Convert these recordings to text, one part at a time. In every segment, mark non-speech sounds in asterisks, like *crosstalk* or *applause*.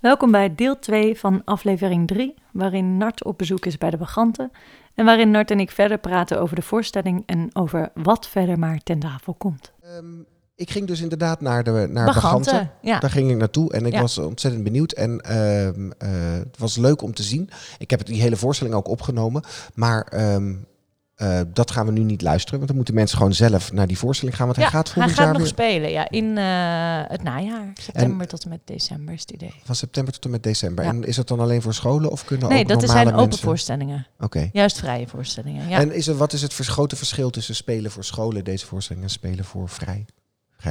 Welkom bij deel 2 van aflevering 3, waarin Nart op bezoek is bij de Baganten en waarin Nart en ik verder praten over de voorstelling en over wat verder maar ten tafel komt. Ehm, ik ging dus inderdaad naar de naar ja. Daar ging ik naartoe en ik Ja. was ontzettend benieuwd. En ehm, eh, het was leuk om te zien. Ik heb die hele voorstelling ook opgenomen. Maar ehm, eh, dat gaan we nu niet luisteren. Want dan moeten mensen gewoon zelf naar die voorstelling gaan. Want hij gaat hij gaat jaar nog weer spelen ja, in eh, het najaar. September tot en met december is het idee. van september tot en met december. Ja. En is dat dan alleen voor scholen of kunnen Nee, ook dat normale zijn open mensen? voorstellingen. Oké. Juist vrije voorstellingen. Ja. En is er, wat is het grote verschil tussen spelen voor scholen, deze voorstelling, en spelen voor vrij?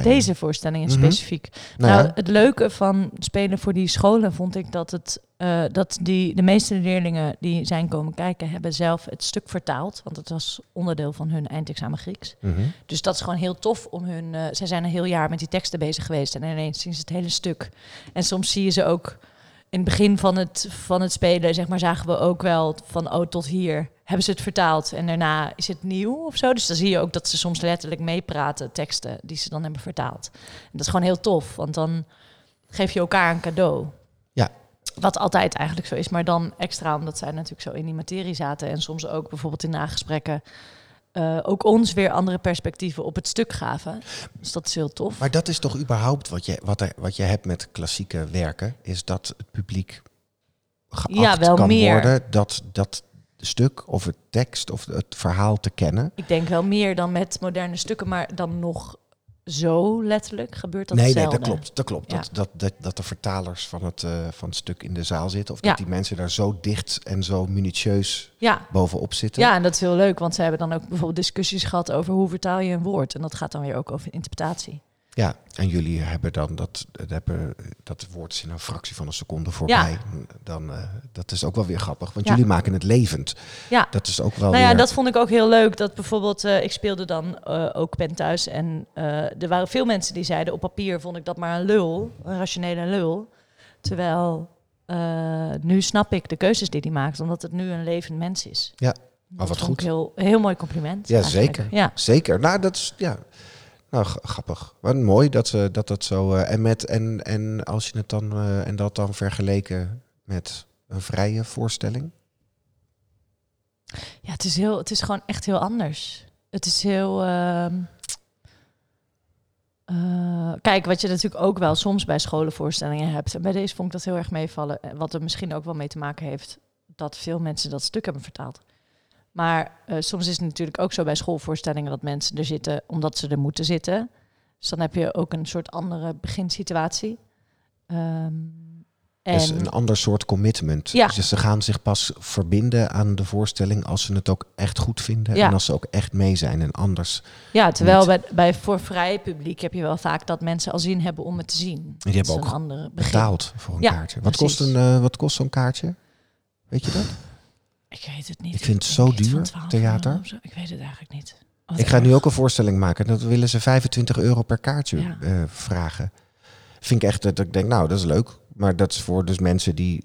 Deze voorstelling in Mhm. specifiek. Nou, Nou, ja. het leuke van spelen voor die scholen vond ik dat, het, eh, dat die, de meeste leerlingen die zijn komen kijken, hebben zelf het stuk vertaald. Want het was onderdeel van hun eindexamen Grieks. Mhm. Dus dat is gewoon heel tof om hun. eh zij zijn een heel jaar met die teksten bezig geweest en ineens zien ze het hele stuk. En soms zie je ze ook in het begin van het, van het spelen, zeg maar, zagen we ook wel van oh tot hier hebben ze het vertaald en daarna is het nieuw of zo. Dus dan zie je ook dat ze soms letterlijk meepraten teksten die ze dan hebben vertaald. En dat is gewoon heel tof, want dan geef je elkaar een cadeau. Ja. Wat altijd eigenlijk zo is, maar dan extra omdat zij natuurlijk zo in die materie zaten en soms ook bijvoorbeeld in nagesprekken eh, ook ons weer andere perspectieven op het stuk gaven. Dus dat is heel tof. Maar dat is toch überhaupt wat je, wat, er, wat je hebt met klassieke werken, is dat het publiek geacht Ja, wel kan meer. worden dat dat stuk of het tekst of het verhaal te kennen. Ik denk wel meer dan met moderne stukken, maar dan nog zo letterlijk gebeurt dat nee, nee, dat klopt. Dat klopt. Ja. Dat, dat, dat, dat de vertalers van het, eh, van het stuk in de zaal zitten, of Ja. dat die mensen daar zo dicht en zo minutieus Ja. bovenop zitten. ja, en dat is heel leuk, want ze hebben dan ook bijvoorbeeld discussies gehad over hoe vertaal je een woord. En dat gaat dan weer ook over interpretatie. Ja, en jullie hebben dan dat, hebben, dat woord is in een fractie van een seconde voorbij. Dan, eh, dat is ook wel weer grappig, want Ja. jullie maken het levend. Ja. Dat is ook wel Nou ja, weer... dat vond ik ook heel leuk. Dat bijvoorbeeld, eh, ik speelde dan eh, ook pen thuis. En er waren veel mensen die zeiden, op papier vond ik dat maar een lul. Een rationele lul. Terwijl nu snap ik de keuzes die hij maakt. Omdat het nu een levend mens is. Ja, maar wat vond goed. Heel, heel mooi compliment. Ja, eigenlijk. zeker. Ja. Zeker. Nou, dat is ja. Nou, grappig. Wat mooi dat ze dat dat zo. eh, en met en en als je het dan eh, en dat dan vergeleken met een vrije voorstelling. Ja, het is, heel, het is gewoon echt heel anders. Het is heel. ehm, eh, kijk, wat je natuurlijk ook wel soms bij scholenvoorstellingen hebt. En bij deze vond ik dat heel erg meevallen. eh, Wat er misschien ook wel mee te maken heeft dat veel mensen dat stuk hebben vertaald. Maar eh, soms is het natuurlijk ook zo bij schoolvoorstellingen dat mensen er zitten omdat ze er moeten zitten. Dus dan heb je ook een soort andere beginsituatie. Ehm, en Dus een ander soort commitment. Ja. Dus ze gaan zich pas verbinden aan de voorstelling als ze het ook echt goed vinden Ja. en als ze ook echt mee zijn en anders. Ja, terwijl niet. bij, bij voor vrij publiek heb je wel vaak dat mensen al zin hebben om het te zien. die hebben ook een andere begin. Betaald voor een Ja, kaartje. Wat precies. kost, een, eh, wat kost zo'n kaartje? Weet je dat? Ik weet het niet. Ik vind het zo duur, 12 theater. Ik weet het eigenlijk niet. Wat Ik ga nu ook een voorstelling maken. Dat willen ze 25 euro per kaartje Ja. eh, vragen. Vind ik echt dat ik denk, nou, dat is leuk. Maar dat is voor dus mensen die.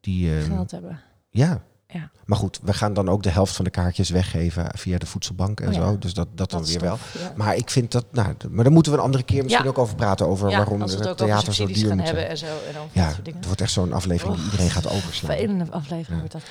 die ehm, geld hebben. ja. Ja. Maar goed, we gaan dan ook de helft van de kaartjes weggeven via de voedselbank en Oh ja. zo. Dus dat, dat dan Dat weer wel. ja. Maar ik vind dat. Nou, maar daar moeten we een andere keer misschien ook over praten. Over waarom het het theater zo duur moet hebben en zo. En dan Ja, het wordt echt zo'n aflevering die Och, iedereen gaat overslaan. Vervelende aflevering wordt dat.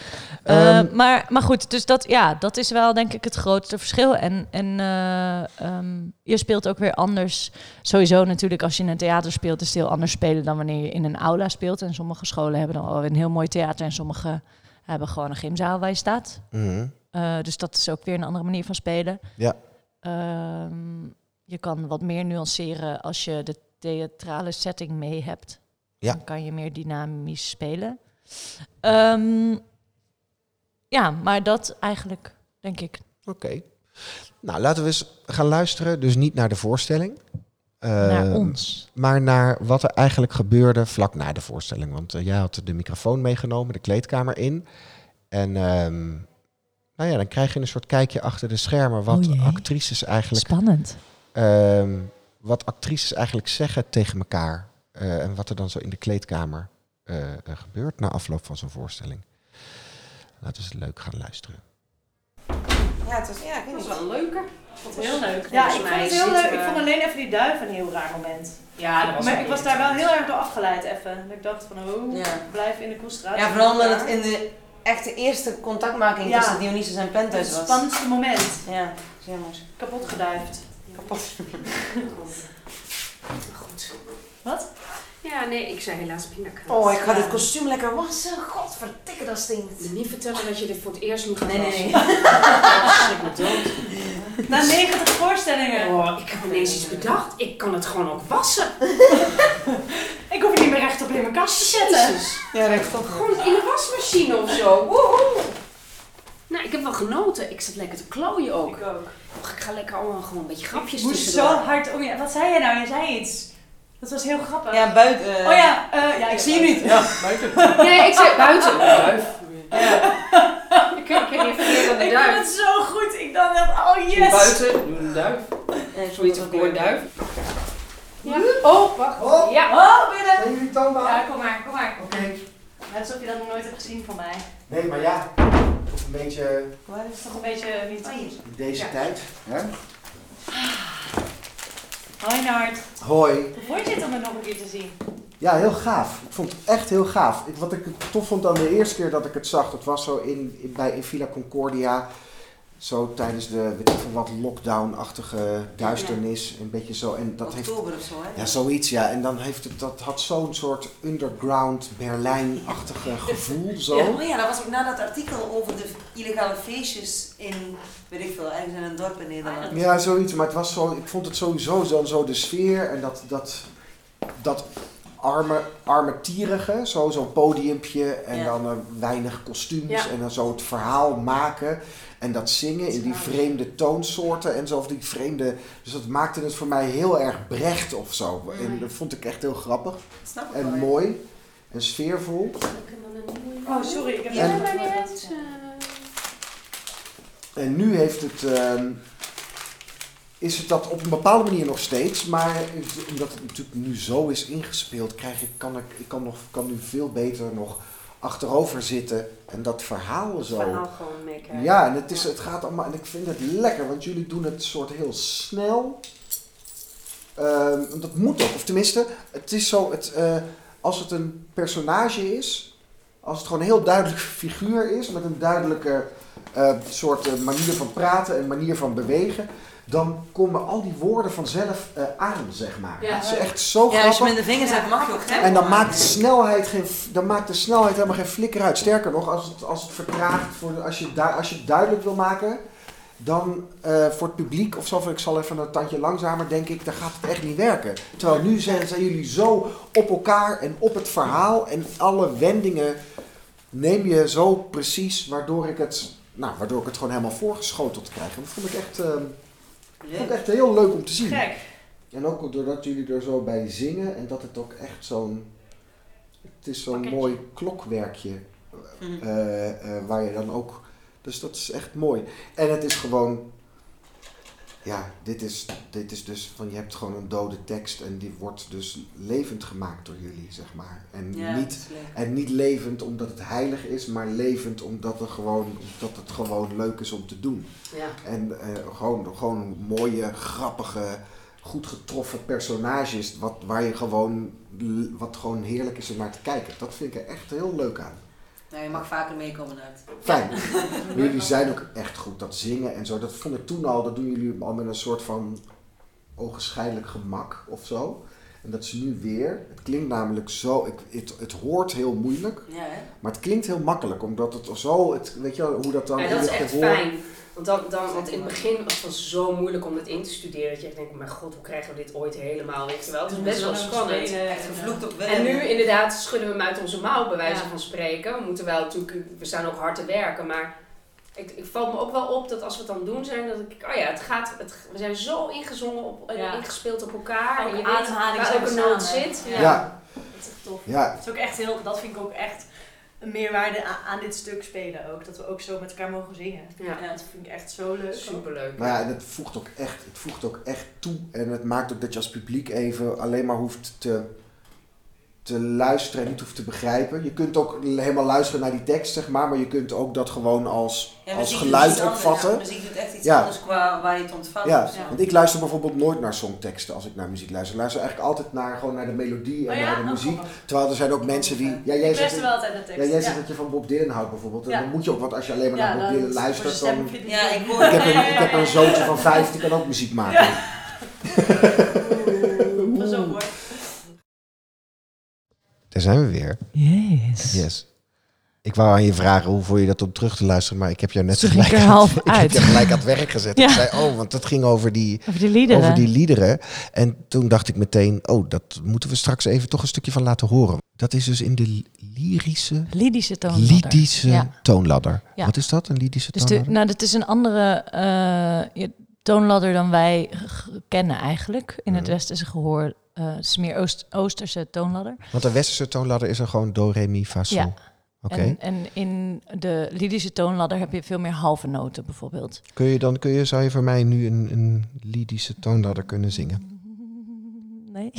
Ehm, Eh, maar, maar goed, dus dat, ja, dat is wel denk ik het grootste verschil. En, en eh, ehm, je speelt ook weer anders. Sowieso natuurlijk als je in een theater speelt is het heel anders spelen dan wanneer je in een aula speelt. En sommige scholen hebben dan wel een heel mooi theater en sommige hebben gewoon een gymzaal waar je staat. mhm. Eh, dus dat is ook weer een andere manier van spelen. Ja. Ehm, je kan wat meer nuanceren als je de theatrale setting mee hebt. Ja. Dan kan je meer dynamisch spelen. Ehm, ja, maar dat eigenlijk, denk ik. Oké. Nou, laten we eens gaan luisteren. Dus niet naar de voorstelling. Naar Ehm, ons. Maar naar wat er eigenlijk gebeurde vlak na de voorstelling. Want eh, jij had de microfoon meegenomen, de kleedkamer in. En ehm, nou ja, dan krijg je een soort kijkje achter de schermen. Wat Oh actrices eigenlijk. Spannend. ehm, wat actrices eigenlijk zeggen tegen elkaar. eh, en wat er dan zo in de kleedkamer eh, gebeurt na afloop van zo'n voorstelling. Laten we eens leuk gaan luisteren. Ja, het was, ja, ik niet. is wel leuker. Vond het heel leuk. Ja, ik vond het heel leuk. Ik vond alleen even die duif een heel raar moment. Ja, dat was maar ik was daar wel heel erg door afgeleid even. Dat ik dacht van, oh, Ja. blijf in de concentratie. Ja, vooral omdat het in de echte eerste contactmaking Ja. tussen Dionysus en het Pentheus was. spannendste moment. Ja, jammer. Kapot geduifd. Kapot. *laughs* Goed. Wat? Ja, nee, ik zei helaas pindakaas. Oh, ik ga dit kostuum lekker wassen. Godverdikke, dat stinkt. Niet vertellen dat je dit voor het eerst moet gaan Nee, nee, wassen. nee. Dat *laughs* schrik me dood. Na 90 voorstellingen. Oh, ik heb ineens iets bedacht. Ik kan het gewoon ook wassen. *laughs* Ik hoef het niet meer rechtop in mijn kast te zetten. Jezus. Ja, klopt. Gewoon in de wasmachine of zo. Woehoe. Nou, ik heb wel genoten. Ik zat lekker te klooien ook. Ik ook. Och, ik ga lekker allemaal gewoon een beetje grapjes Ik moest tussendoor. zo hard om je. Wat zei je nou? Je zei iets. Dat was heel grappig. Ja, buiten. Oh ja, eh, ja Ik zie je niet. Ja, buiten. *laughs* Nee, ik zei buiten. *laughs* Duif. Ik *laughs* ik heb niet verkeerd aan de Ik duif. het zo goed. Ik dacht, dat, oh yes. Buiten, doe een duif. En Zoiets van een duif. Ja. Oh, wacht. Oh, Ja. Oh, binnen. zijn jullie toonbaar? Ja, kom maar, kom maar. Oké. Net alsof je dat nog nooit hebt gezien van mij. Nee, maar ja, toch een beetje Dat is toch een beetje niet deze Ja. tijd. Hè? Hoi Nart. Hoi. Hoe vond je het om het nog een keer te zien? Ja, heel gaaf. Ik vond het echt heel gaaf. Ik, wat ik tof vond dan de eerste keer dat ik het zag, dat was zo in, in, bij, in Villa Concordia. Zo tijdens de, weet ik veel wat, lockdown-achtige duisternis. Een beetje zo. En dat heeft, Oktober of zo, hè? ja, zoiets, ja. En dan heeft het, dat had zo'n soort underground Berlijn-achtige *laughs* gevoel. Zo. Ja, ja, dat was ook na dat artikel over de illegale feestjes in, weet ik veel, ergens in een dorp in Nederland. Ja, zoiets. Maar het was zo, ik vond het sowieso dan zo de sfeer en dat, dat, dat arme, armetierige, zo, zo'n podiumpje en Ja. dan eh, weinig kostuums Ja. en dan zo het verhaal maken en dat zingen in die vreemde toonsoorten en zo, of die vreemde, dus dat maakte het voor mij heel erg brecht of zo. En dat vond ik echt heel grappig Snap en wel, mooi en sfeervol. Oh, sorry. Ik heb Ja, En- maar niet uit. En nu heeft het, ehm, is het dat op een bepaalde manier nog steeds, maar omdat het natuurlijk nu zo is ingespeeld, krijg ik, kan ik, ik kan, nog, kan nu veel beter nog achterover zitten en dat verhaal Het zo. verhaal gewoon meekrijgen. Ja, en het, is, het gaat allemaal, en ik vind het lekker, want jullie doen het soort heel snel. Ehm, dat moet ook, of tenminste, het is zo, het, eh, als het een personage is, als het gewoon een heel duidelijk figuur is, met een duidelijke eh, soort eh, manier van praten en manier van bewegen, dan komen al die woorden vanzelf eh, aan, zeg maar. Ja. het is echt zo Ja, als je grappig. met de vingers hebt, mag je ook tempo En dan maakt, de snelheid geen, dan maakt de snelheid helemaal geen flikker uit. Sterker nog, als het, als het vertraagt, voor de- als, je, du- als je het duidelijk wil maken, dan eh, voor het publiek of zo, ik zal even een tandje langzamer, denk ik, dan gaat het echt niet werken. Terwijl nu zijn, zijn jullie zo op elkaar en op het verhaal en alle wendingen neem je zo precies, waardoor ik het, nou, waardoor ik het gewoon helemaal voorgeschoteld krijg. En dat vond ik echt, eh, vond ik echt heel leuk om te zien. Gek. En ook doordat jullie er zo bij zingen en dat het ook echt zo'n. Het is zo'n mooi klokwerkje Mhm. eh, eh, waar je dan ook. Dus dat is echt mooi. En het is gewoon. Ja, dit is, dit is dus van je hebt gewoon een dode tekst en die wordt dus levend gemaakt door jullie, zeg maar. En, Ja, niet, en niet levend omdat het heilig is, maar levend omdat, er gewoon, omdat het gewoon leuk is om te doen. Ja. En eh, gewoon, gewoon mooie, grappige, goed getroffen personages. Wat, waar je gewoon, wat gewoon heerlijk is om naar te kijken. Dat vind ik er echt heel leuk aan. Nou, je mag vaker meekomen uit. Fijn. Maar *laughs* jullie zijn ook echt goed. Dat zingen en zo. Dat vond ik toen al. Dat doen jullie al met een soort van ogenschijnlijk gemak of zo. En dat is nu weer. Het klinkt namelijk zo. Ik, het, het hoort heel moeilijk. Ja, hè? Maar het klinkt heel makkelijk. Omdat het zo. Het, weet je wel, hoe dat dan Ja, dat is het echt gehoor- fijn. Want, dan, dan, want in het begin was het zo moeilijk om dit in te studeren. Dat je echt denkt, mijn god, hoe krijgen we dit ooit helemaal? Weet je wel? Het is best wel spannend. Echt gevloekt op En nu inderdaad schudden we hem uit onze mouw, bij wijze Ja. van spreken. We moeten wel natuurlijk, we staan ook hard te werken, maar ik, ik valt me ook wel op dat als we het dan doen zijn, dat ik, oh ja, het gaat, het, we zijn zo ingezongen op, en Ja. ingespeeld op elkaar. Ook en je weet ademhaling waar elke noot zit. Ja. Ja. Dat is echt tof. ja. Dat is ook echt heel, dat vind ik ook echt een meerwaarde aan, aan dit stuk spelen ook. Dat we ook zo met elkaar mogen zingen. Ja. Ja, dat vind ik echt zo leuk. Superleuk. Maar ja, en het voegt ook echt, het voegt ook echt toe. En het maakt ook dat je als publiek even alleen maar hoeft te te luisteren en niet hoeft te begrijpen. Je kunt ook helemaal luisteren naar die tekst, zeg maar, maar je kunt ook dat gewoon als, Ja, als geluid opvatten. Muziek doet echt iets Ja. anders qua waar je het ontvangt. Ja, want ik luister bijvoorbeeld nooit naar songteksten als ik naar muziek luister. Ik luister eigenlijk altijd naar, gewoon naar de melodie en Oh ja? naar de Oh, muziek. grappig. Terwijl er zijn ook mensen die... Ja, jij Ik zegt, luister wel altijd naar tekst. ja, jij zegt dat je van Bob Dylan houdt bijvoorbeeld. En Ja. Dan moet je ook, want als je alleen maar Ja, naar Bob Dylan luistert, dan... Ja, ik hoor- Ik heb, een, ik heb *laughs* een zoontje van vijf, die kan ook muziek maken. *laughs* Pas op hoor. Daar zijn we weer. Yes. Yes. Ik wou aan je vragen hoe vond je dat om terug te luisteren, maar ik heb jou net Ze gelijk, er aan- *laughs* ik heb gelijk aan het werk gezet. Ja. Ik zei, oh, want het ging over die, Over die liederen. over die liederen. En toen dacht ik meteen, oh, dat moeten we straks even toch een stukje van laten horen. Dat is dus in de lyrische, Lydische toonladder. lydische Ja. toonladder. Ja. Wat is dat, een lydische Dus de, toonladder? nou, dat is een andere eh, toonladder dan wij kennen eigenlijk in het Mhm. westerse gehoor. Eh, het is meer Oost, Oosterse toonladder. Want de westerse toonladder is er gewoon do, re, mi, fa, sol. Ja. Oké. En, en in de Lydische toonladder heb je veel meer halve noten bijvoorbeeld. Kun je dan, kun je, zou je voor mij nu een, een lydische toonladder kunnen zingen? Nee.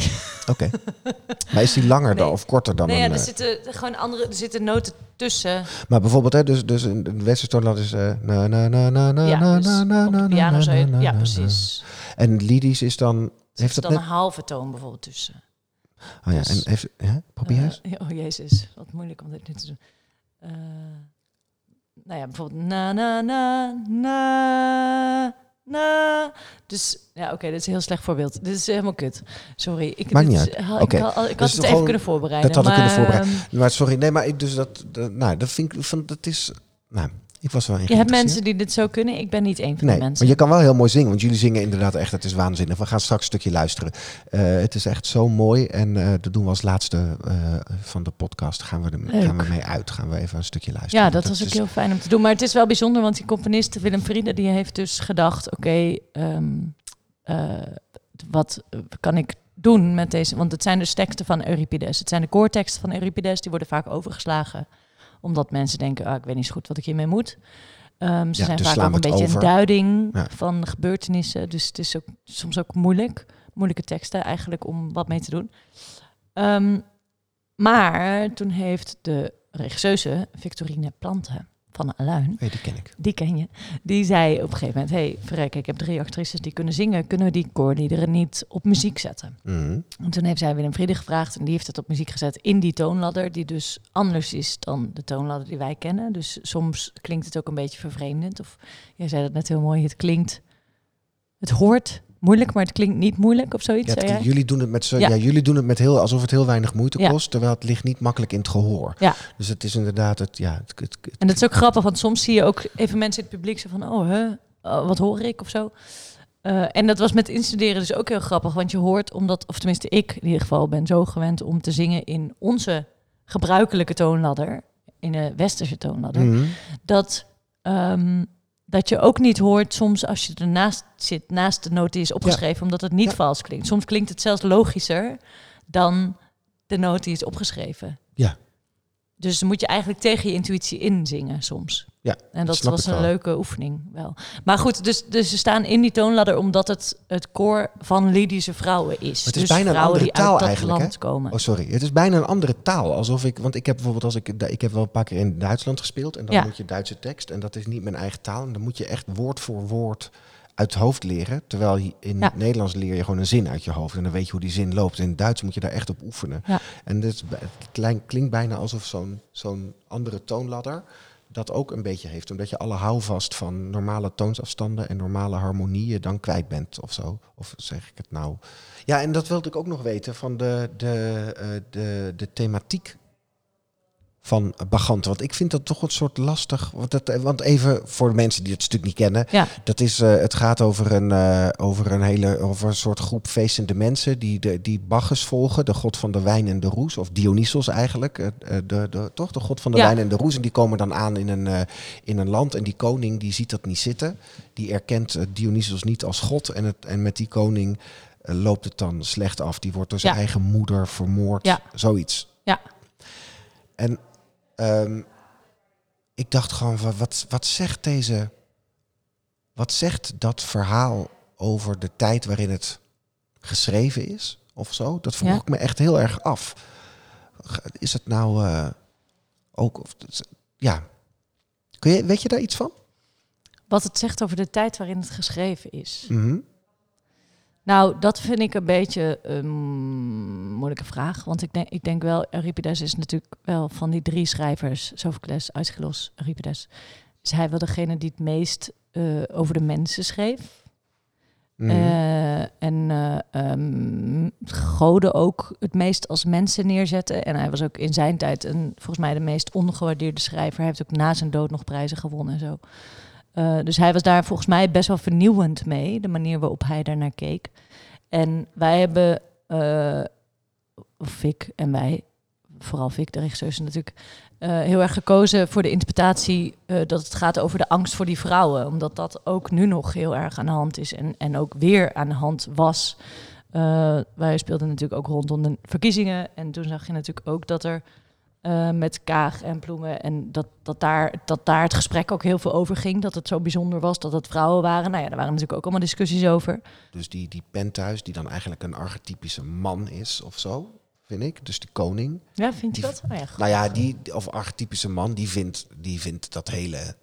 Oké. *laughs* maar is die langer dan Nee. of korter dan nee, ja, een... er eh, zitten gewoon andere, er zitten noten tussen. Maar bijvoorbeeld, hè, dus, dus een, westerse toonladder is... eh, na, na, na, na, na, Ja, na, dus na, na, op de na, piano na, zou je, na, ja na, precies. na. En lydisch is dan... Er Heeft zit het dan net... een halve toon bijvoorbeeld tussen. Oh ja, en dus- heeft... Ja, probeer ja, oh jezus, wat moeilijk om dit nu te doen. Eh, nou ja, bijvoorbeeld na na na na na. Dus ja, oké, dit is een heel slecht voorbeeld. Dit is helemaal kut. Sorry, ik, Maakt niet is- Oké. Ik, had, ik had Dus het even kunnen voorbereiden. dat had ik kunnen maar, voorbereiden. ehm, Maar sorry, nee, maar ik, dus dat, dat... Nou, dat vind ik... Van, dat is... Nou, ik was wel in je hebt mensen die dit zo kunnen. Ik ben niet één van Nee, die mensen. maar je kan wel heel mooi zingen, want jullie zingen inderdaad echt, het is waanzinnig. We gaan straks een stukje luisteren. Eh, het is echt zo mooi en eh, dat doen we als laatste eh, van de podcast. Gaan we, er, gaan we mee uit, gaan we even een stukje luisteren. Ja, dat was ook is- heel fijn om te doen. Maar het is wel bijzonder, want die componist Willem Friede... die heeft dus gedacht, oké, ehm, eh, wat kan ik doen met deze... Want het zijn dus teksten van Euripides. Het zijn de koorteksten van Euripides. Die worden vaak overgeslagen. Omdat mensen denken, ah, ik weet niet zo goed wat ik hiermee moet. Ehm, ze Ja, zijn dus vaak ook een beetje over. een duiding Ja. van gebeurtenissen. Dus het is ook soms ook moeilijk. Moeilijke teksten eigenlijk om wat mee te doen. Ehm, maar toen heeft de regisseuse Victorine Planten van Aluin, Hey, die ken ik. die ken je, die zei op een gegeven moment... hey, verrek, ik heb drie actrices die kunnen zingen. Kunnen we die koorliederen niet op muziek zetten? Mhm. En toen heeft zij Willem Friede gevraagd en die heeft het op muziek gezet in die toonladder... die dus anders is dan de toonladder die wij kennen. Dus soms klinkt het ook een beetje vervreemdend. Of jij zei dat net heel mooi, het klinkt... Het hoort moeilijk, maar het klinkt niet moeilijk of zoiets, Ja, het- jullie, doen het met zo, Ja. ja. jullie doen het met heel, alsof het heel weinig moeite Ja. kost, terwijl het ligt niet makkelijk in het gehoor. Ja. Dus het is inderdaad het, ja, het, het- het- En dat is ook grappig, want soms zie je ook even mensen in het publiek zo van, oh, hè, oh, wat hoor ik of zo. Eh, en dat was met instuderen dus ook heel grappig, want je hoort, omdat, of tenminste ik in ieder geval ben zo gewend om te zingen in onze gebruikelijke toonladder, in de westerse toonladder, Mhm. dat, ehm, dat je ook niet hoort soms als je ernaast zit, naast de noot die is opgeschreven, omdat het niet Ja. vals klinkt. Soms klinkt het zelfs logischer dan de noot die is opgeschreven. Ja. Dus dan moet je eigenlijk tegen je intuïtie inzingen soms. Ja, En dat was een leuke oefening wel. Maar goed, dus, dus ze staan in die toonladder omdat het het koor van Lydische vrouwen is. Het is dus bijna een andere taal eigenlijk, land komen. Oh, sorry. Het is bijna een andere taal. Alsof ik, want ik heb bijvoorbeeld als ik, ik heb wel een paar keer in Duitsland gespeeld en dan Ja. moet je Duitse tekst en dat is niet mijn eigen taal en dan moet je echt woord voor woord uit het hoofd leren. Terwijl in Ja. het Nederlands leer je gewoon een zin uit je hoofd en dan weet je hoe die zin loopt. In het Duits moet je daar echt op oefenen. Ja. En dus, het klinkt bijna alsof zo'n zo'n andere toonladder dat ook een beetje heeft. Omdat je alle houvast van normale toonsafstanden en normale harmonieën dan kwijt bent of zo. Of zeg ik het nou? Ja, en dat wilde ik ook nog weten van de, de, eh, de, de thematiek van Bagante. Want ik vind dat toch een soort lastig. Want, dat, want even voor de mensen die het stuk niet kennen. Ja. Dat is, eh, het gaat over een, eh, over een hele over een soort groep feestende mensen die, de, die Bacchus volgen, de god van de wijn en de roes, of Dionysos eigenlijk, eh, de, de, toch de god van de Ja. wijn en de roes. En die komen dan aan in een, in een land en die koning die ziet dat niet zitten. Die erkent Dionysos niet als god en, het, en met die koning loopt het dan slecht af. Die wordt door zijn Ja. eigen moeder vermoord, Ja. zoiets. Ja. En ehm, ik dacht gewoon, wa- wat, wat zegt deze... Wat zegt dat verhaal over de tijd waarin het geschreven is? Of zo? Dat vroeg Ja. ik me echt heel erg af. is het nou eh, ook... Of, ja, Kun je, weet je daar iets van? Wat het zegt over de tijd waarin het geschreven is. Mhm. Nou, dat vind ik een beetje een moeilijke vraag. Want ik denk, ik denk wel, Euripides is natuurlijk wel van die drie schrijvers, Sophocles, Aeschylus, Euripides, is hij wel degene die het meest eh, over de mensen schreef. Mhm. Eh, en ehm, goden ook het meest als mensen neerzetten. En hij was ook in zijn tijd een, volgens mij de meest ongewaardeerde schrijver. Hij heeft ook na zijn dood nog prijzen gewonnen en zo. Dus hij was daar volgens mij best wel vernieuwend mee, de manier waarop hij daarnaar keek. En wij hebben, of Vic en wij, vooral Vic, de regisseur, is natuurlijk eh, heel erg gekozen voor de interpretatie eh, dat het gaat over de angst voor die vrouwen. Omdat dat ook nu nog heel erg aan de hand is en, en ook weer aan de hand was. Eh, wij speelden natuurlijk ook rondom de verkiezingen. En toen zag je natuurlijk ook dat er eh, met Kaag en Ploemen... en dat, dat, daar, dat daar het gesprek ook heel veel over ging. Dat het zo bijzonder was dat het vrouwen waren. Nou ja, daar waren natuurlijk ook allemaal discussies over. Dus die, die penthuis, die dan eigenlijk een archetypische man is of zo, vind ik. Dus de koning. Ja, vind je Die- dat? Oh ja. Nou ja, die, of archetypische man, die vindt, die vindt dat hele...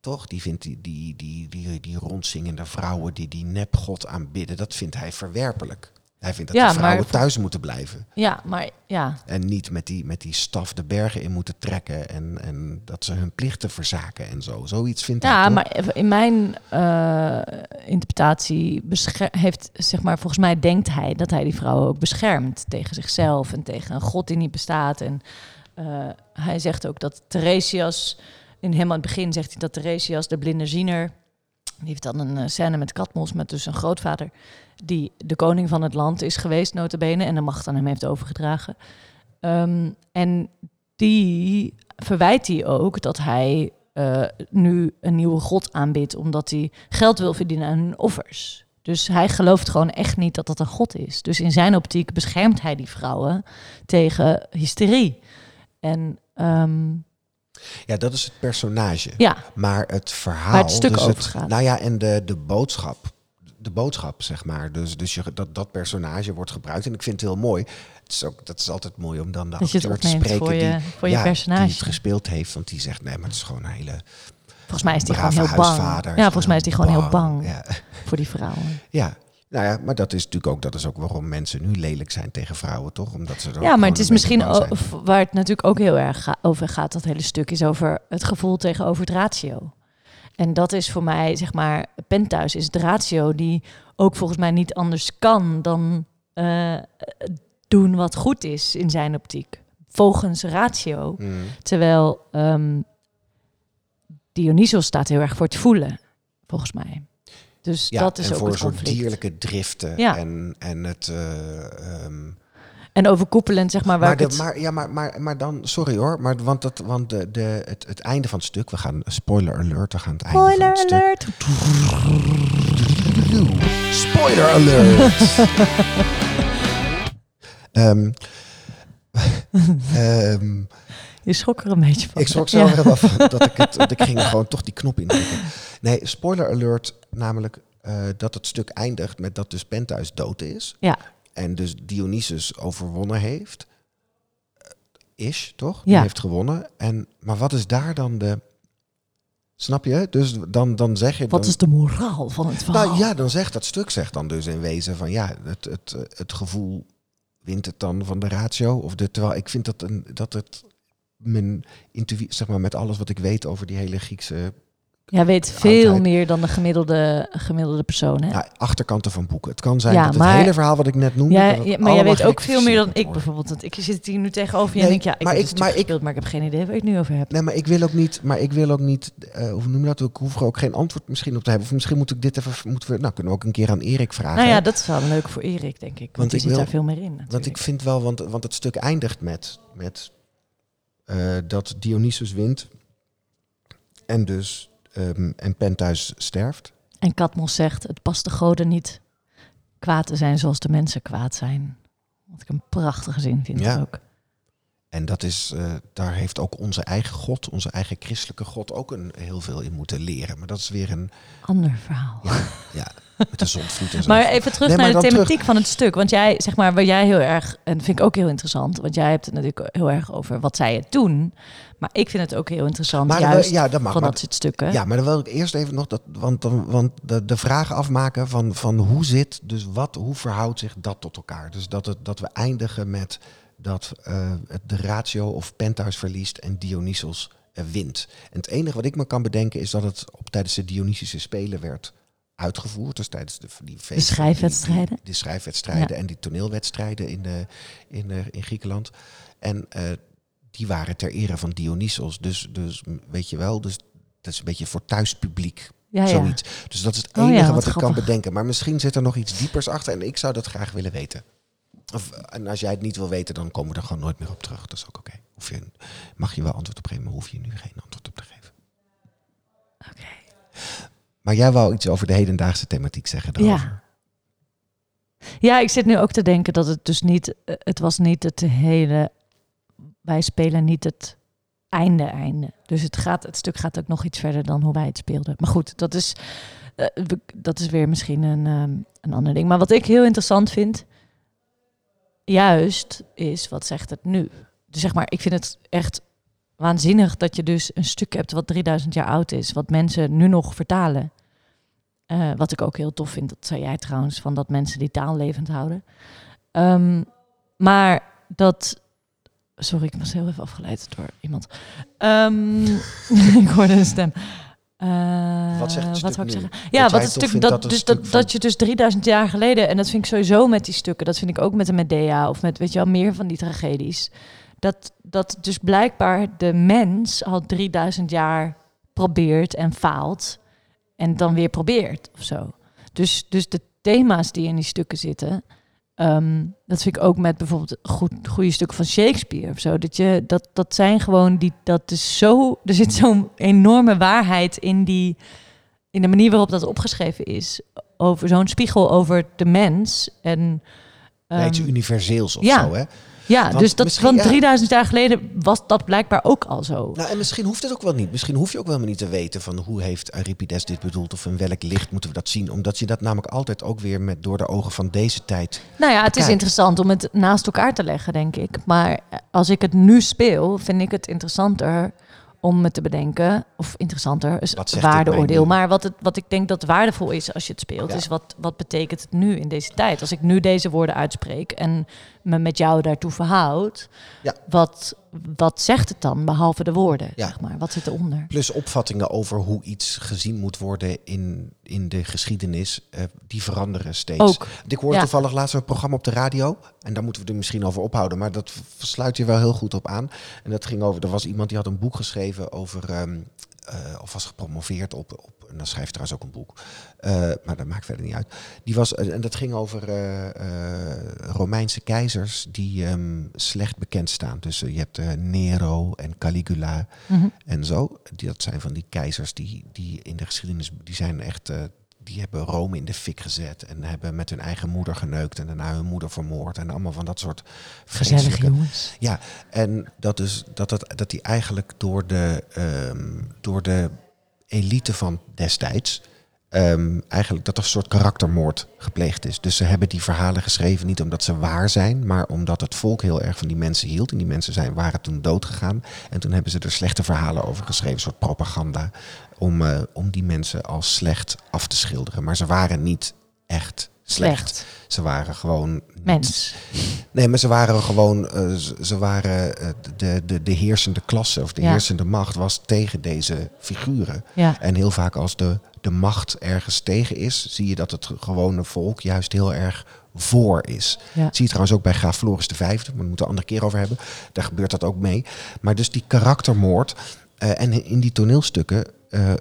Toch? Die vindt die, die, die, die, die rondzingende vrouwen die die nepgod aanbidden, dat vindt hij verwerpelijk. Hij vindt dat Ja, de vrouwen maar- thuis moeten blijven. ja maar ja, En niet met die, met die staf de bergen in moeten trekken. En, en dat ze hun plichten verzaken en zo. Zoiets vindt hij Ja, maar in mijn eh, interpretatie heeft, zeg maar, volgens mij denkt hij dat hij die vrouwen ook beschermt tegen zichzelf en tegen een god die niet bestaat. En eh, hij zegt ook dat Theresias, in helemaal het begin zegt hij dat Theresias, de blinde ziener, die heeft dan een eh, scène met Katmos, met dus een grootvader, die de koning van het land is geweest, notabene, en de macht aan hem heeft overgedragen. Ehm, en die verwijt hij ook dat hij eh, nu een nieuwe god aanbidt, omdat hij geld wil verdienen aan hun offers. Dus hij gelooft gewoon echt niet dat dat een god is. Dus in zijn optiek beschermt hij die vrouwen tegen hysterie. En ehm, Ja, dat is het personage. ja, Maar het verhaal. Waar het stuk dus over gaat. Nou ja, en de, de boodschap. De boodschap, zeg maar. Dus, dus je, dat, dat personage wordt gebruikt. En ik vind het heel mooi. Het is ook, dat is altijd mooi om dan de dat het acteur te spreken voor je, die, voor je ja, die personage. het gespeeld heeft. Want die zegt, nee, maar het is gewoon een hele Volgens mij is hij gewoon heel bang. Ja, volgens mij is hij gewoon heel bang Ja. voor die vrouwen. ja. Nou ja, maar dat is natuurlijk ook, dat is ook waarom mensen nu lelijk zijn tegen vrouwen, toch? Omdat ze Ja, maar het is misschien waar het natuurlijk ook heel erg ga- over gaat, dat hele stuk, is over het gevoel tegenover het ratio. En dat is voor mij, zeg maar, penthuis is het ratio die ook volgens mij niet anders kan dan eh, doen wat goed is in zijn optiek. Volgens ratio. Mm. Terwijl ehm, Dionysos staat heel erg voor het voelen, volgens mij. Dus Ja, dat is en ook voor het een soort dierlijke driften Ja. en, en het... eh, ehm, En overkoepelend, zeg maar, waar maar, de, het... maar, ja, maar, maar, maar dan, sorry hoor, maar, want, dat, want de, de, het, het einde van het stuk, we gaan, spoiler alert, we gaan het einde van Spoiler het stuk. alert! Spoiler alert! *laughs* Ehm, ehm, Je schrok er een beetje van. ik schrok Ja. zelf even af dat ik het, ik ging *laughs* gewoon toch die knop indrukken. Nee, spoiler alert, namelijk eh, dat het stuk eindigt met dat dus Penthuis dood is. Ja. En dus Dionysus overwonnen heeft. Eh, Is, toch? Ja. Die heeft gewonnen. En, maar wat is daar dan de... Snap je? Dus dan, dan zeg je... Wat dan, is de moraal van het verhaal? nou ja, dan zegt dat stuk zegt dan dus in wezen van ja, het, het, het gevoel wint het dan van de ratio. Of de, terwijl ik vind dat, een, dat het mijn intuïtie, zeg maar met alles wat ik weet over die hele Griekse Jij weet veel Oudheid. meer dan de gemiddelde, gemiddelde persoon, hè? ja, achterkanten van boeken. Het kan zijn Ja, dat maar- het hele verhaal wat ik net noemde. Ja, ja, maar jij weet ook veel meer dan ik bijvoorbeeld. Want ik zit hier nu tegenover je Nee, en denk, ja, ik maar heb ik- het maar ik- maar ik heb geen idee waar je het nu over hebt. Nee, maar ik wil ook niet, maar ik wil ook niet, eh, hoe noem je dat? Ik hoef er ook geen antwoord misschien op te hebben. Of misschien moet ik dit even, moeten we, nou kunnen we ook een keer aan Erik vragen. nou ja, hè? dat is wel leuk voor Erik, denk ik. Want, Want die ik zit wil- daar veel meer in natuurlijk. Want ik vind wel, want, want het stuk eindigt met, met eh, dat Dionysus wint en dus ehm, en Penthuis sterft. En Katmos zegt, het past de goden niet kwaad te zijn zoals de mensen kwaad zijn. Wat ik een prachtige zin vind Ja. ook. En dat is, eh, daar heeft ook onze eigen God, onze eigen christelijke God, ook een, heel veel in moeten leren. Maar dat is weer een, Ander verhaal. ja, *laughs* Met de zondvloed en zo. Maar even terug Nee, maar naar de thematiek van het stuk. Want jij, zeg maar, waar jij heel erg, en dat vind ik ook heel interessant, want jij hebt het natuurlijk heel erg over wat zij het doen. Maar ik vind het ook heel interessant, Maar juist ja, dat mag, van maar- dat soort stukken. Ja, maar dan wil ik eerst even nog dat, want, dan, want de, de vraag afmaken van, van hoe zit, dus wat, hoe verhoudt zich dat tot elkaar? Dus dat, het, dat we eindigen met dat eh, de ratio of Penthouse verliest en Dionysos eh, wint. En het enige wat ik me kan bedenken is dat het op, tijdens de Dionysische Spelen werd uitgevoerd. Dus tijdens de, die feesten, schrijfwedstrijden. Die, die, de schrijfwedstrijden en die toneelwedstrijden in, de, in, de, in Griekenland. En eh, die waren ter ere van Dionysos. Dus, dus weet je wel, dus dat is een beetje voor thuispubliek. ja, ja. Zoiets. Dus dat is het Oh enige wat wat ik kan bedenken. Maar misschien zit er nog iets diepers achter en ik zou dat graag willen weten. Of, en als jij het niet wil weten, dan komen we er gewoon nooit meer op terug. Dat is ook oké. Je, mag je wel antwoord op geven, maar hoef je nu geen antwoord op te geven. Oké. Maar jij wou iets over de hedendaagse thematiek zeggen daarover. Ja, ik zit nu ook te denken dat het dus niet, eh, het was niet het hele, wij spelen niet het einde einde. Dus het, gaat, het stuk gaat ook nog iets verder dan hoe wij het speelden. Maar goed, dat is, eh, dat is weer misschien een, ehm, een ander ding. Maar wat ik heel interessant vind, juist, is wat zegt het nu? Dus zeg maar, ik vind het echt waanzinnig dat je dus een stuk hebt wat 3000 jaar oud is, wat mensen nu nog vertalen. Eh, wat ik ook heel tof vind, dat zei jij trouwens, van dat mensen die taal levend houden. Ehm, maar dat. Sorry, ik was heel even afgeleid door iemand. Ehm, *laughs* ik hoorde een stem. Eh, Wat zegt het ik zeggen? Dat Ja, jij wat het tof stuk dat, dat dus dat, stuk dat je dus 3000 jaar geleden, en dat vind ik sowieso met die stukken, dat vind ik ook met de Medea of met, weet je wel, meer van die tragedies. Dat, dat dus blijkbaar de mens al 3000 jaar probeert en faalt en dan weer probeert of zo. Dus, dus de thema's die in die stukken zitten, ehm, dat vind ik ook met bijvoorbeeld goed, goede stukken van Shakespeare of zo. Dat, je, dat, dat zijn gewoon die, dat is zo, er zit zo'n enorme waarheid in die, in de manier waarop dat opgeschreven is. Over zo'n spiegel over de mens. En, Ja, iets ehm, universeels of ja. zo, hè? Ja, want dus dat van ja. 3000 jaar geleden was dat blijkbaar ook al zo. Nou, en misschien hoeft het ook wel niet. Misschien hoef je ook wel niet te weten van hoe heeft Euripides dit bedoeld of in welk licht moeten we dat zien. Omdat je dat namelijk altijd ook weer met, door de ogen van deze tijd. Nou ja, het is interessant om het naast elkaar te leggen, denk ik. Maar als ik het nu speel, vind ik het interessanter om me te bedenken. Of interessanter, is waardeoordeel. Maar wat, het, wat ik denk dat waardevol is als je het speelt, Ja. is wat, wat betekent het nu in deze tijd? Als ik nu deze woorden uitspreek en me met jou daartoe verhoud, Ja. wat, wat zegt het dan, behalve de woorden? Ja. Zeg maar? Wat zit eronder? Plus opvattingen over hoe iets gezien moet worden in, in de geschiedenis. eh, die veranderen steeds. Ook. Ik hoorde Ja. toevallig laatst een programma op de radio. En daar moeten we er misschien over ophouden. Maar dat sluit je wel heel goed op aan. En dat ging over. Er was iemand die had een boek geschreven over. ehm, eh, of was gepromoveerd op. op en dan schrijft trouwens ook een boek. Eh, maar dat maakt verder niet uit. Die was, en dat ging over eh, Romeinse keizers die ehm, slecht bekend staan. Dus je hebt Nero en Caligula Mhm. en zo. Die, dat zijn van die keizers die, die in de geschiedenis, die zijn echt, die hebben Rome in de fik gezet en hebben met hun eigen moeder geneukt en daarna hun moeder vermoord en allemaal van dat soort Gezellige jongens. Ja, en dat is dat, dat, dat die eigenlijk door de, ehm, door de elite van destijds. Ehm, eigenlijk dat er een soort karaktermoord gepleegd is. Dus ze hebben die verhalen geschreven niet omdat ze waar zijn, maar omdat het volk heel erg van die mensen hield. En die mensen zijn, waren toen doodgegaan. En toen hebben ze er slechte verhalen over geschreven, een soort propaganda. Om, eh, om die mensen als slecht af te schilderen. Maar ze waren niet echt slecht. Slecht. Ze waren gewoon Mens. Nee, maar ze waren gewoon, eh, ze- waren eh, de, de, de heersende klasse of de Ja. heersende macht was tegen deze figuren. Ja. En heel vaak als de, de macht ergens tegen is, zie je dat het gewone volk juist heel erg voor is. Ja. Zie je trouwens ook bij graaf Floris V, maar daar moeten we het een andere keer over hebben. Daar gebeurt dat ook mee. Maar dus die karaktermoord, eh, en in die toneelstukken eh,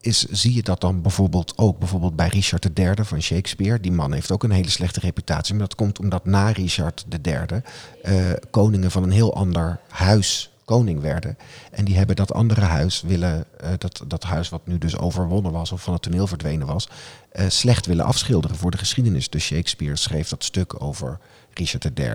is, zie je dat dan bijvoorbeeld ook bijvoorbeeld bij Richard III van Shakespeare. Die man heeft ook een hele slechte reputatie. Maar dat komt omdat na Richard III eh, koningen van een heel ander huis koning werden. En die hebben dat andere huis willen, eh, dat, dat huis wat nu dus overwonnen was of van het toneel verdwenen was, eh, slecht willen afschilderen voor de geschiedenis. Dus Shakespeare schreef dat stuk over Richard III,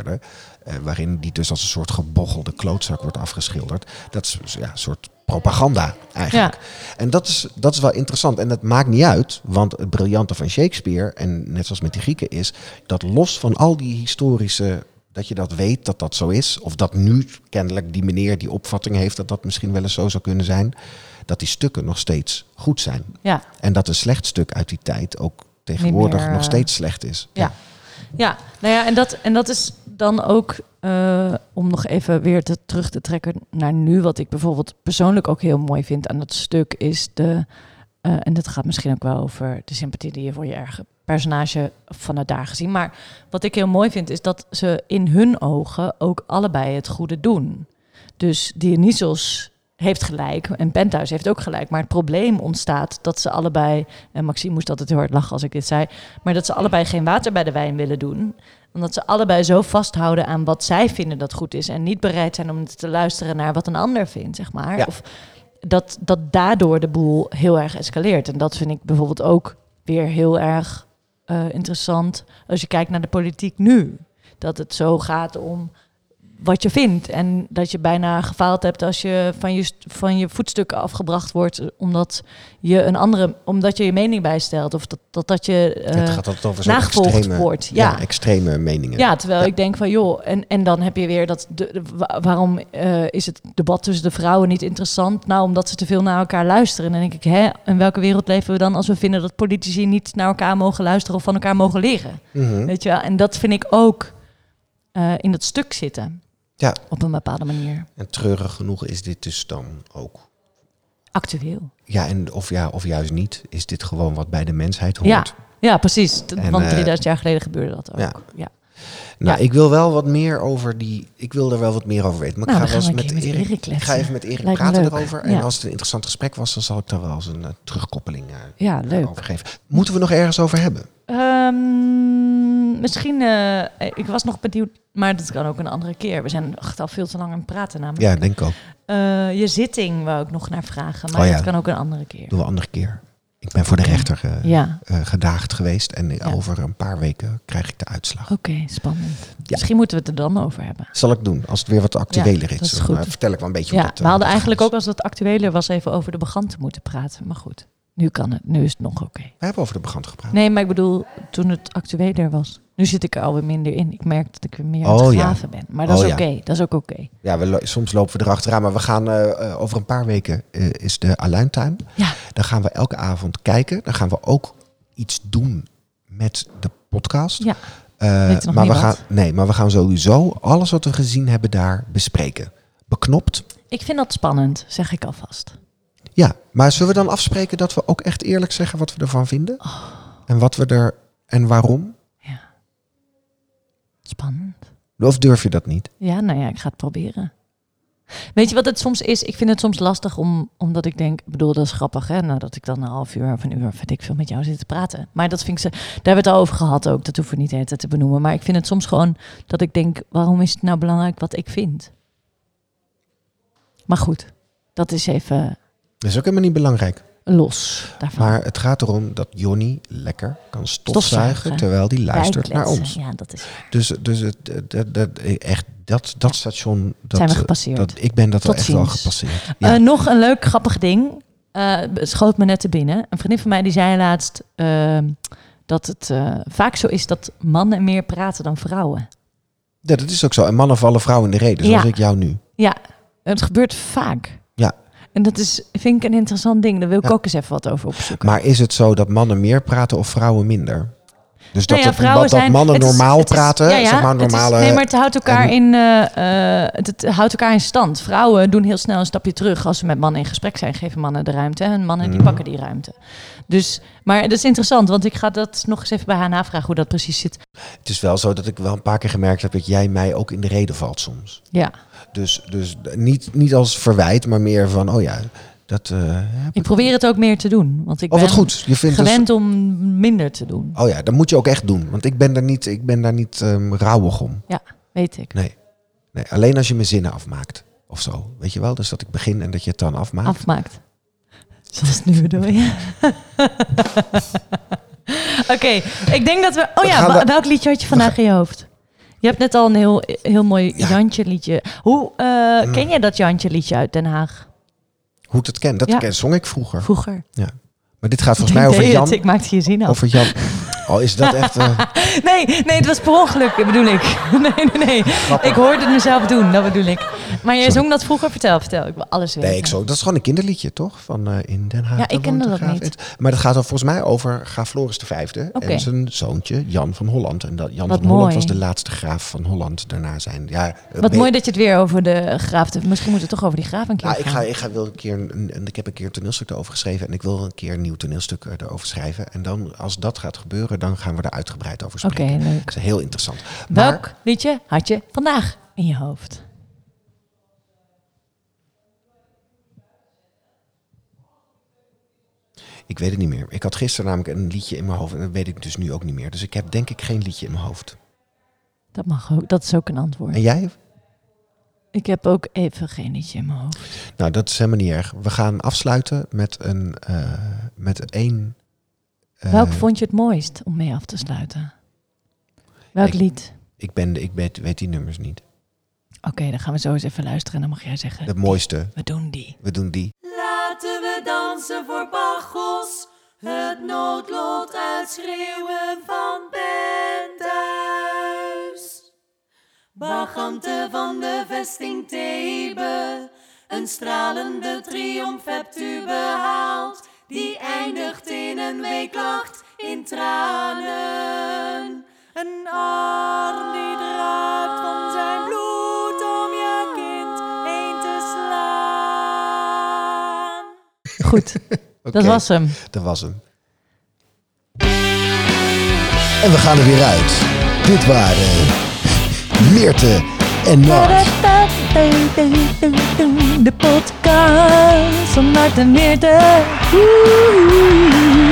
eh, waarin die dus als een soort gebochelde klootzak wordt afgeschilderd. Dat is ja, een soort propaganda eigenlijk. En dat is, dat is wel interessant. En dat maakt niet uit, want het briljante van Shakespeare, en net zoals met die Grieken, is dat los van al die historische, dat je dat weet dat dat zo is, of dat nu kennelijk die meneer die opvatting heeft dat dat misschien wel eens zo zou kunnen zijn, dat die stukken nog steeds goed zijn. Ja. En dat een slecht stuk uit die tijd ook tegenwoordig meer, nog eh, steeds slecht is. Ja. Ja, nou ja, en dat, en dat is dan ook eh, om nog even weer te, terug te trekken naar nu. Wat ik bijvoorbeeld persoonlijk ook heel mooi vind aan dat stuk is de. eh, en dat gaat misschien ook wel over de sympathie die je voor je eigen personage vanuit daar gezien. Maar wat ik heel mooi vind is dat ze in hun ogen ook allebei het goede doen. Dus Dionysos heeft gelijk en Penthouse heeft ook gelijk. Maar het probleem ontstaat dat ze allebei... En Maxime moest altijd heel hard lachen als ik dit zei... maar dat ze allebei geen water bij de wijn willen doen. Omdat ze allebei zo vasthouden aan wat zij vinden dat goed is... en niet bereid zijn om te luisteren naar wat een ander vindt, zeg maar. Ja. Of dat, dat daardoor de boel heel erg escaleert. En dat vind ik bijvoorbeeld ook weer heel erg interessant... als je kijkt naar de politiek nu. Dat het zo gaat om wat je vindt. En dat je bijna gefaald hebt als je van je, van je voetstukken afgebracht wordt. Omdat je een andere, omdat je je mening bijstelt. Of dat dat, dat je eh, het gaat altijd over nagevolgd extreme, wordt. ja. Ja. extreme meningen. Ja, terwijl Ja. ik denk van joh, en, en dan heb je weer dat. De, de- wa- waarom eh, is het debat tussen de vrouwen niet interessant? Nou, omdat ze te veel naar elkaar luisteren. En dan denk ik, hè, in welke wereld leven we dan als we vinden dat politici niet naar elkaar mogen luisteren of van elkaar mogen leren? Mhm. Weet je wel? En dat vind ik ook eh, in dat stuk zitten. Ja. Op een bepaalde manier. En treurig genoeg is dit dus dan ook. Actueel. Ja, en of, ja, of juist niet, is dit gewoon wat bij de mensheid hoort. Ja, ja, precies. En, Want eh, 3000 jaar geleden gebeurde dat ook. ja. Ja. Nou, Ja. ik wil wel wat meer over die. Ik wil er wel wat meer over weten. Maar Nou, ik ga wel eens met, Erik. Erik Ik ga even met Erik Lijkt praten erover. En Ja. als het een interessant gesprek was, dan zal ik daar wel eens een eh, terugkoppeling eh, Ja, leuk. over geven. Moeten we nog ergens over hebben? Ehm, misschien, eh, ik was nog benieuwd, maar dat kan ook een andere keer. We zijn echt al veel te lang aan het praten namelijk. Ja, denk ik ook. Je zitting wou ik nog naar vragen, maar Oh dat kan ook een andere keer. Doen we een andere keer. Ik ben voor de rechter eh, Ja, eh, gedaagd geweest. En Ja. over een paar weken krijg ik de uitslag. oké, spannend. Misschien moeten we het er dan over hebben. Zal ik doen, als het weer wat actueler Ja, is. dat is Dan, goed. eh, vertel ik wel een beetje Ja, dat, eh, we hadden dat eigenlijk ook als het actueler was even over de beganten moeten praten. Maar goed, nu kan het. Nu is het nog oké. We hebben over de brand gepraat. Nee, maar ik bedoel toen het actueler was. Nu zit ik er alweer minder in. Ik merk dat ik weer meer aan Oh, het ja. graven ben. Maar dat Oh, is ja. oké. Dat is ook oké. Ja, we soms lopen we erachteraan. Maar we gaan eh, eh, over een paar weken eh, is de Aluintuin. Ja. Dan gaan we elke avond kijken. Dan gaan we ook iets doen met de podcast. Ja. Nog maar, we gaan, nee, maar we gaan sowieso alles wat we gezien hebben daar bespreken. Beknopt. Ik vind dat spannend, zeg ik alvast. Ja, maar zullen we dan afspreken dat we ook echt eerlijk zeggen wat we ervan vinden? Oh. En wat we er en waarom? Ja. Spannend. Of durf je dat niet? Ja, nou ja, ik ga het proberen. Weet je wat het soms is? Ik vind het soms lastig om, omdat ik denk, ik bedoel, dat is grappig, hè? Nou, dat ik dan een half uur of een uur, weet ik veel, met jou zit te praten. Maar dat vind ik ze, daar hebben we het al over gehad ook. Dat hoeven we niet de hele tijd te benoemen. Maar ik vind het soms gewoon dat ik denk, waarom is het nou belangrijk wat ik vind? Maar goed, dat is even Dat is ook helemaal niet belangrijk. los daarvan. Maar het gaat erom dat Jonny lekker kan stofzuigen, Stofzuigen. terwijl hij luistert naar ons. Ja, dat is. Dus, dus het, dat, dat, echt, dat, dat station, dat, Zijn we gepasseerd. dat, ik ben dat Tot echt wel gepasseerd. Ja. Eh, nog een leuk grappig ding. Eh, het schoot me net te binnen. Een vriendin van mij die zei laatst ehm, dat het eh, vaak zo is dat mannen meer praten dan vrouwen. ja, dat is ook zo. En mannen vallen vrouwen in de reden, zoals Ja. ik jou nu. Ja, het gebeurt vaak. En dat is, vind ik een interessant ding. Daar wil ik Ja. ook eens even wat over opzoeken. Maar is het zo dat mannen meer praten of vrouwen minder? Dus dat, Nou ja, het- vrouwen dat, dat zijn- mannen het is- normaal het is- praten, ja, ja, zeg maar het is- normale... nee, maar het houdt elkaar en- in, eh, eh, het, het houdt elkaar in stand. Vrouwen doen heel snel een stapje terug als ze met mannen in gesprek zijn. Geven mannen de ruimte en mannen die Mhm. pakken die ruimte. Dus, maar dat is interessant, want ik ga dat nog eens even bij haar navragen hoe dat precies zit. Het is wel zo dat ik wel een paar keer gemerkt heb dat jij mij ook in de reden valt soms. Ja, Dus, dus niet, niet als verwijt, maar meer van, oh ja, dat... eh, ik probeer het ook meer te doen, want ik Oh, ben goed. Je vindt dus- gewend om minder te doen. Oh ja, dat moet je ook echt doen. Want ik ben daar niet, ik ben daar niet ehm rauwig om. Weet ik. Nee. nee. Alleen als je mijn zinnen afmaakt. Of zo. Weet je wel? Dus dat ik begin en dat je het dan afmaakt. Afmaakt. Zoals nu bedoel je. *laughs* Oké, ik denk dat we... Oh ja, welk liedje had je vandaag in je hoofd? Je hebt net al een heel, heel mooi Ja. Jantje liedje. Hoe, eh, Mm. ken je dat Jantje liedje uit Den Haag? Hoe ik dat ken. Dat Ja. ken, zong ik vroeger. Vroeger. Maar dit gaat volgens *laughs* mij over Deed het, Jan. Ik maakte je zin af. Over Jan. *laughs* Oh, is dat echt... eh, *laughs* Nee, nee, het was per ongeluk, bedoel ik. *laughs* Nee, nee, nee. Ik hoorde het mezelf doen, dat bedoel ik. Maar jij Sorry. zong dat vroeger? Vertel, vertel. Ik wil alles weten. Nee, ik zo, dat is gewoon een kinderliedje, toch? Van eh, in Den Haag. Ja, ik kende de dat graaf. niet. Maar dat gaat dan volgens mij over graaf Floris V Oké. en zijn zoontje Jan van Holland. En dat Jan Wat van Holland was de laatste graaf van Holland. Daarna zijn... Ja, eh, Wat mooi dat je het weer over de graaf... Misschien moeten we toch over die graaf een keer Nou, ik, ga, gaan. ik, ga, wil een keer een, een- ik heb een keer een toneelstuk erover geschreven en ik wil een keer een nieuw toneelstuk erover schrijven. En dan, als dat gaat gebeuren, dan gaan we er uitgebreid over Oké, spreken. leuk. Dat is heel interessant. Maar Welk liedje had je vandaag in je hoofd? ik weet het niet meer. Ik had gisteren namelijk een liedje in mijn hoofd en dat weet ik dus nu ook niet meer. Dus ik heb denk ik geen liedje in mijn hoofd. Dat mag ook. Dat is ook een antwoord. En jij? Ik heb ook even geen liedje in mijn hoofd. Nou, dat is helemaal niet erg. We gaan afsluiten met een eh, met één. Eh, Welk vond je het mooist om mee af te sluiten? Welk Ik- lied? Ik, ben, ik weet, weet die nummers niet. Oké, dan gaan we zo eens even luisteren en dan mag jij zeggen... De mooiste. We doen die. We doen die. Laten we dansen voor Bacchus, het noodlot uitschreeuwen van Pentheus. Bacchanten van de vesting Thebe, een stralende triomf hebt u behaald, die eindigt in een weeklacht in tranen. Een arm die druipt van zijn bloed om je kind heen te slaan. Goed, *laughs* dat was hem. Dat was hem. En we gaan er weer uit. Dit waren Meerte en Nat. De podcast van Mart en Meerte. Woehoe.